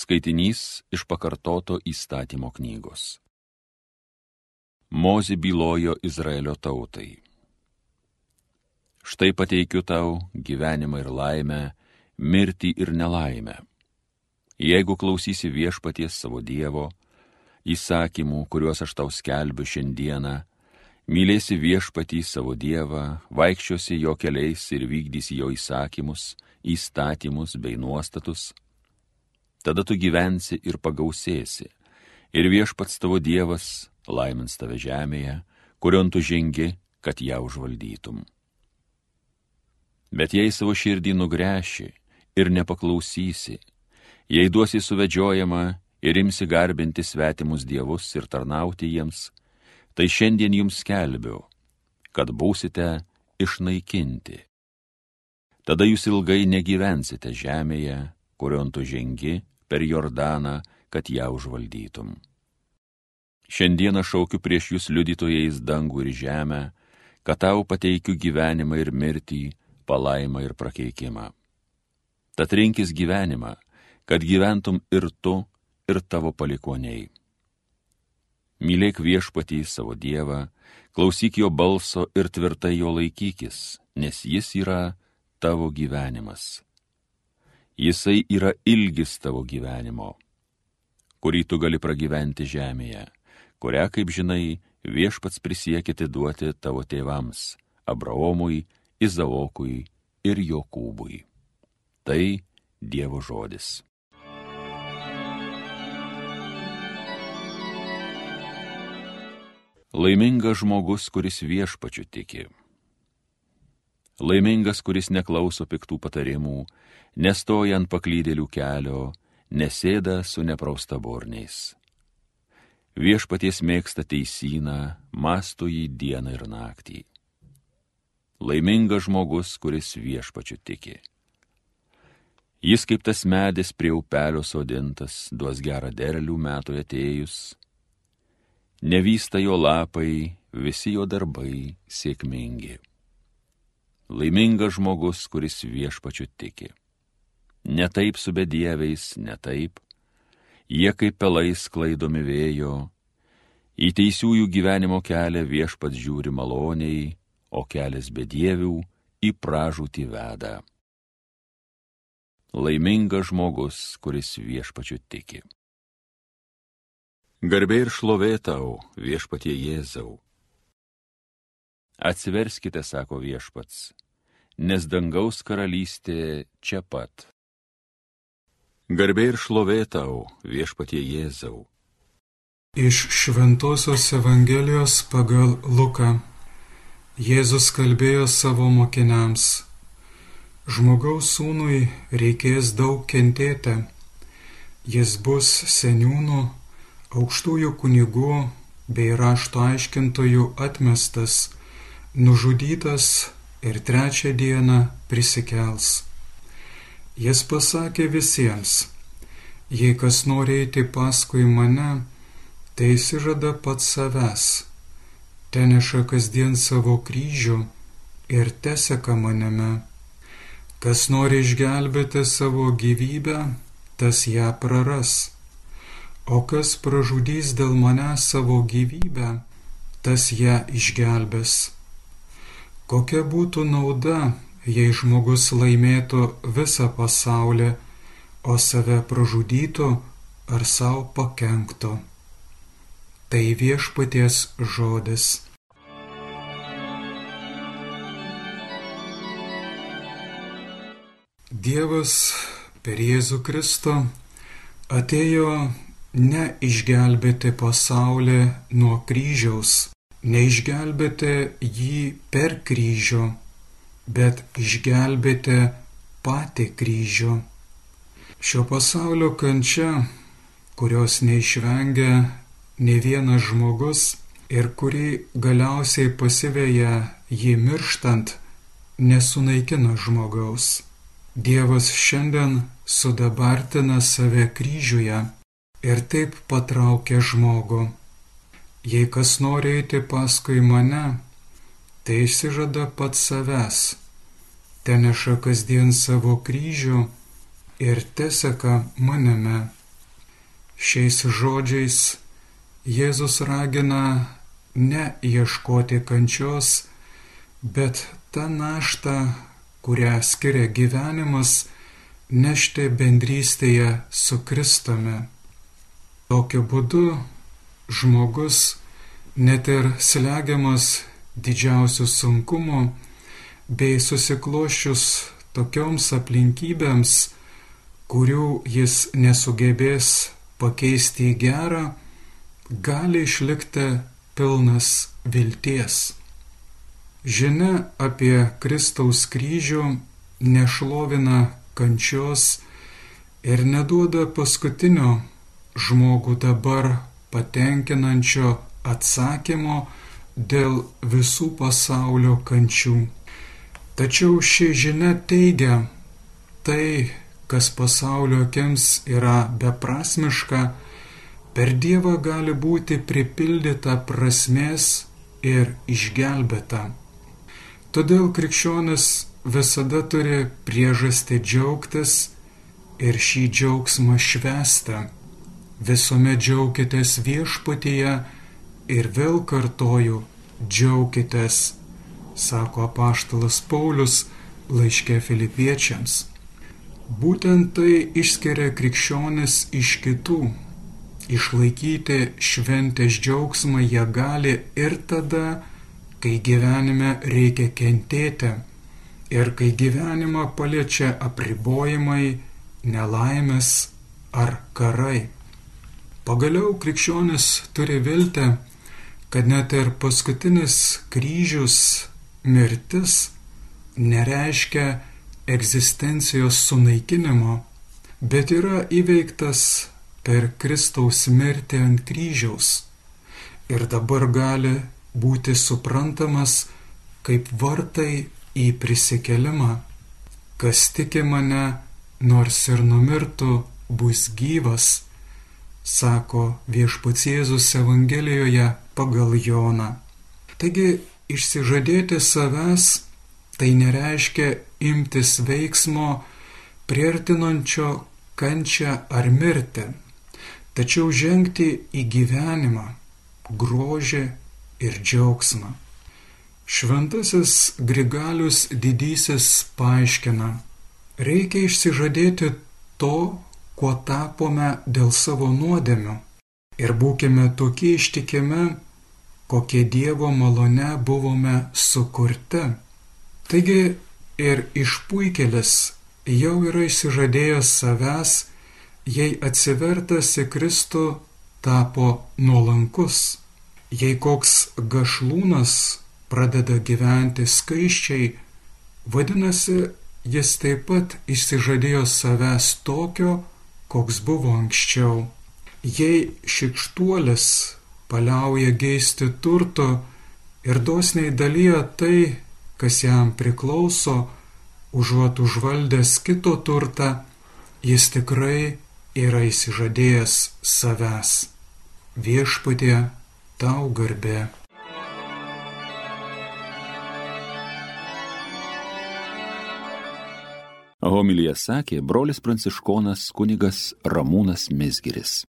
Skaitinys iš pakartoto įstatymo knygos. Mozi bylojo Izraelio tautai. Štai pateikiu tau gyvenimą ir laimę, mirtį ir nelaimę. Jeigu klausysi viešpaties savo Dievo, įsakymų, kuriuos aš tau skelbiu šiandieną, mylėsi viešpatį savo Dievą, vaikščiosi jo keliais ir vykdysi jo įsakymus, įstatymus bei nuostatus, tada tu gyvensi ir pagausėsi, ir viešpats tavo Dievas laimins tave žemėje, kurion tu žengi, kad ją užvaldytum. Bet jei savo širdį nugręši ir nepaklausysi, jei duosi suvedžiojama ir imsi garbinti svetimus dievus ir tarnauti jiems, tai šiandien jums skelbiu, kad būsite išnaikinti. Tada jūs ilgai negyvensite žemėje, kurion tu žengi per Jordaną, kad ją užvaldytum. Šiandieną šaukiu prieš jūs liudytojais dangų ir žemę, kad tau pateikiu gyvenimą ir mirtį, palaimą ir prakeikimą. Tad rinkis gyvenimą, kad gyventum ir tu, ir tavo palikoniai. Mylėk viešpatį savo Dievą, klausyk jo balso ir tvirtai jo laikykis, nes jis yra tavo gyvenimas. Jisai yra ilgis tavo gyvenimo, kurį tu gali pragyventi žemėje, kurią, kaip žinai, viešpats prisiekite duoti tavo tėvams - Abraomui, Izaokui ir Jokūbui. Tai Dievo žodis. Laimingas žmogus, kuris viešpačiu tiki. Laimingas, kuris neklauso piktų patarimų, nestoja ant paklydėlių kelio, nesėda su neprausta borniais. Viešpaties mėgsta teisyną, masto jį dieną ir naktį. Laimingas žmogus, kuris viešpačiu tiki. Jis kaip tas medis prie upelio sodintas, duos gerą derlių metų atėjus, nevysta jo lapai, visi jo darbai sėkmingi. Laimingas žmogus, kuris viešpačiu tiki. Ne taip su bedieviais, ne taip. Jie kaip pelais klaidomi vėjo. Į teisiųjų gyvenimo kelią viešpats žiūri maloniai, o kelias bedievių į pražūtį veda. Laimingas žmogus, kuris viešpačiu tiki. Garbė ir šlovė tau, viešpatie Jėzau. Atsiverskite, sako viešpats, nes dangaus karalystė čia pat. Garbė ir šlovė tau, viešpatie Jėzau. Iš Šventojios Evangelijos pagal Luką Jėzus kalbėjo savo mokiniams. Žmogaus sūnui reikės daug kentėti. Jis bus seniūnų aukštųjų kunigų bei rašto aiškintojų atmestas, nužudytas ir trečią dieną prisikels. Jis pasakė visiems, jei kas nori eiti paskui mane, tai įsižada pats savęs, teneša kasdien savo kryžių ir teseka maneme. Kas nori išgelbėti savo gyvybę, tas ją praras o kas pražudys dėl mane savo gyvybę, tas ją išgelbės. Kokia būtų nauda, jei žmogus laimėtų visą pasaulį, o save pražudytų ar savo pakenktų. Tai viešpaties žodis. Dievas per Jėzų Kristų atėjo ne išgelbėti pasaulį nuo kryžiaus, ne išgelbėti jį per kryžių, bet išgelbėti patį kryžių. Šio pasaulio kančia, kurios neišvengia ne vienas žmogus ir kuri galiausiai pasiveja jį mirštant, nesunaikina žmogaus. Dievas šiandien sudabartina save kryžiuje ir taip patraukia žmogų. Jei kas nori eiti paskui mane, tai išsižada pats savęs, teneša kasdien savo kryžių ir teseka maneme. Šiais žodžiais Jėzus ragina ne ieškoti kančios, bet tą naštą, kurią skiria gyvenimas, nešti bendrystėje su Kristumi. Tokiu būdu žmogus, net ir slegiamas didžiausių sunkumų, bei susiklošius tokioms aplinkybėms, kurių jis nesugebės pakeisti į gerą, gali išlikti pilnas vilties. Žinia apie Kristaus kryžių nešlovina kančios ir neduoda paskutinio žmogų dabar patenkinančio atsakymo dėl visų pasaulio kančių. Tačiau ši žinia teigia, tai, kas pasaulio akims yra beprasmiška, per Dievą gali būti pripildyta prasmės ir išgelbėta. Todėl krikščionis visada turi priežastį džiaugtis ir šį džiaugsmą švestą. Visuomet džiaukitės viešpatyje ir vėl kartoju, džiaukitės sako apaštalas Paulius laiške filipiečiams. Būtent tai išskiria krikščionis iš kitų. Išlaikyti šventės džiaugsmą jie gali ir tada, kai gyvenime reikia kentėti ir kai gyvenimą paliečia apribojimai, nelaimės ar karai. Pagaliau krikščionis turi viltę, kad net ir paskutinis kryžius mirtis nereiškia egzistencijos sunaikinimo, bet yra įveiktas per Kristaus mirtį ant kryžiaus ir dabar gali būti suprantamas kaip vartai į prisikelimą. Kas tiki mane, nors ir numirtų, bus gyvas, sako viešpats Jėzus Evangelijoje pagal Joną. Taigi Išsižadėti savęs tai nereiškia imtis veiksmo priartinančio kančią ar mirtį, tačiau žengti į gyvenimą, grožį ir džiaugsmą. Šventasis Grigalius didysis paaiškina, reikia išsižadėti to, kuo tapome dėl savo nuodėmių ir būkime tokie ištikimi, kokie Dievo malone buvome sukurti. Taigi ir išpuikelis jau yra išsižadėjęs savęs, jei atsivertas į Kristų tapo nuolankus. Jei koks gašlūnas pradeda gyventi skaiščiai, vadinasi, jis taip pat išsižadėjo savęs tokio, koks buvo anksčiau. Jei šikštuolis paliauja geisti turto ir dosniai dalyja tai, kas jam priklauso, užuot užvaldęs kito turtą, jis tikrai yra įsižadėjęs savęs. Viešpatė tau garbė. Homilyje sakė brolis pranciškonas kunigas Ramūnas Mesgiris.